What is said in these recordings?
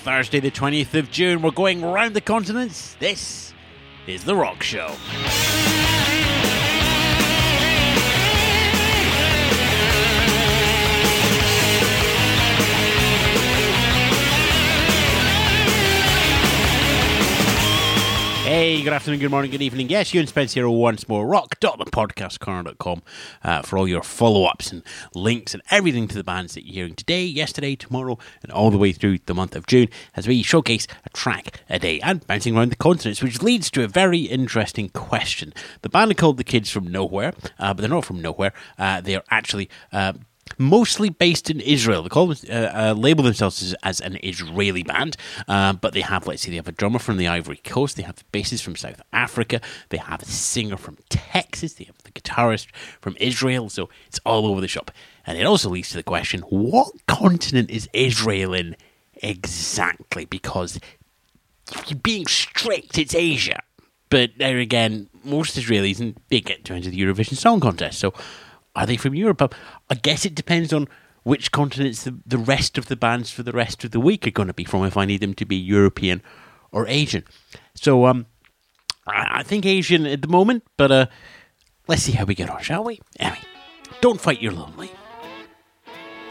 Thursday, the 20th of June. We're going round the continents. This is The Rock Show. Hey, good afternoon, good morning, good evening. Yes, Ewan Spence here once more. Rock.thepodcastcorner.com uh, for all your follow ups and links and everything to the bands that you're hearing today, yesterday, tomorrow, and all the way through the month of June as we showcase a track a day and bouncing around the continents, which leads to a very interesting question. The band are called The Kids from Nowhere, uh, but they're not from nowhere. Uh, they are actually uh, mostly based in Israel. They call them, uh, uh, label themselves as, as an Israeli band, uh, but they have, let's see, they have a drummer from the Ivory Coast, they have bassist from South Africa, they have a singer from Texas, they have the guitarist from Israel, so it's all over the shop. And it also leads to the question what continent is Israel in exactly? Because being strict, it's Asia. But there again, most Israelis, and they get to enter the Eurovision Song Contest, so are they from Europe? I guess it depends on which continents the, the rest of the bands for the rest of the week are going to be from, if I need them to be European or Asian. So um, I, I think Asian at the moment, but uh, let's see how we get on, shall we? Anyway, don't fight your lonely.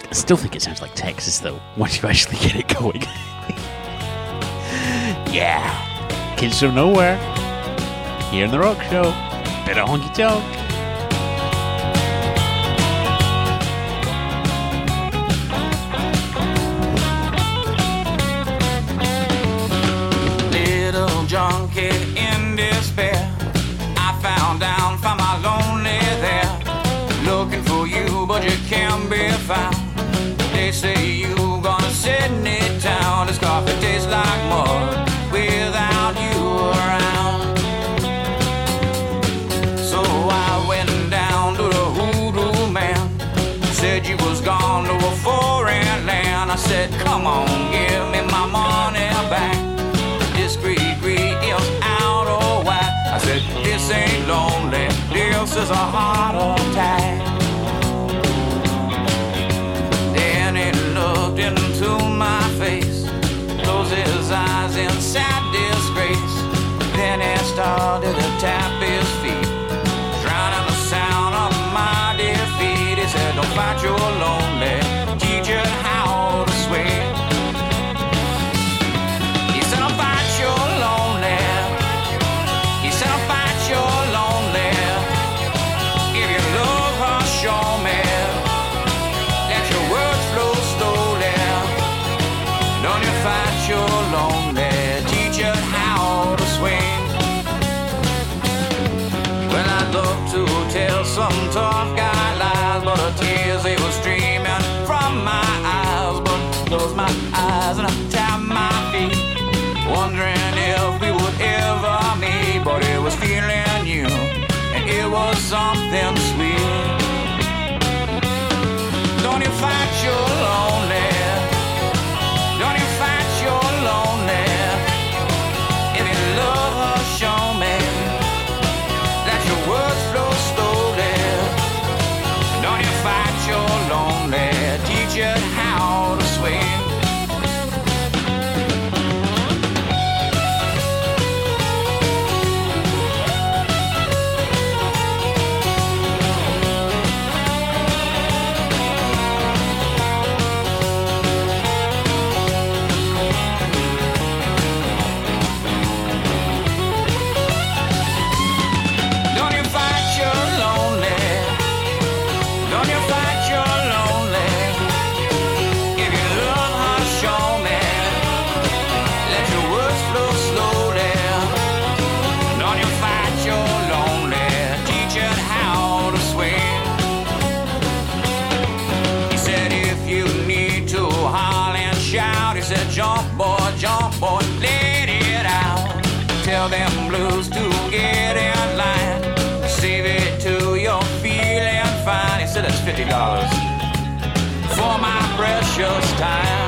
I still think it sounds like Texas, though, once you actually get it going. yeah, kids from nowhere. Here in the Rock Show. Bit of honky tonk. Sydney town. This coffee tastes like mud without you around. So I went down to the hoodoo man. Said you was gone to a foreign land. I said, come on, give me my money back discreet greed is out of whack. I said, this ain't lonely, this is a heart attack. My eyes and I tap my feet, wondering if we would ever meet. But it was feeling you, and it was something sweet. Don't you fight your boy, jump boy, let it out. Tell them blues to get in line. Save it to your feeling fine. He said it's fifty dollars for my precious time.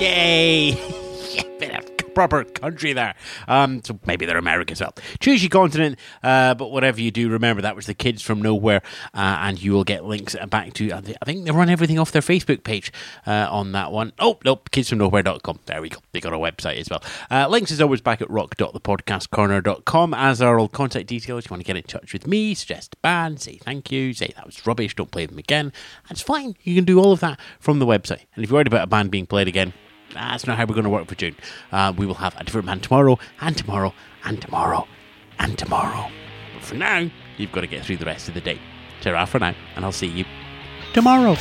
Yay! bit of proper country there. Um, so maybe they're American as well. Choose your continent, uh, but whatever you do, remember that was the kids from nowhere, uh, and you will get links back to. I think they run everything off their Facebook page uh, on that one. Oh nope, kidsfromnowhere.com. There we go. They got a website as well. Uh, links is always back at rock.thepodcastcorner.com as are all contact details. You want to get in touch with me, suggest band, say thank you, say that was rubbish, don't play them again. That's fine. You can do all of that from the website. And if you're worried about a band being played again, that's not how we're going to work for June. Uh, we will have a different man tomorrow, and tomorrow, and tomorrow, and tomorrow. But for now, you've got to get through the rest of the day. Ta for now, and I'll see you tomorrow.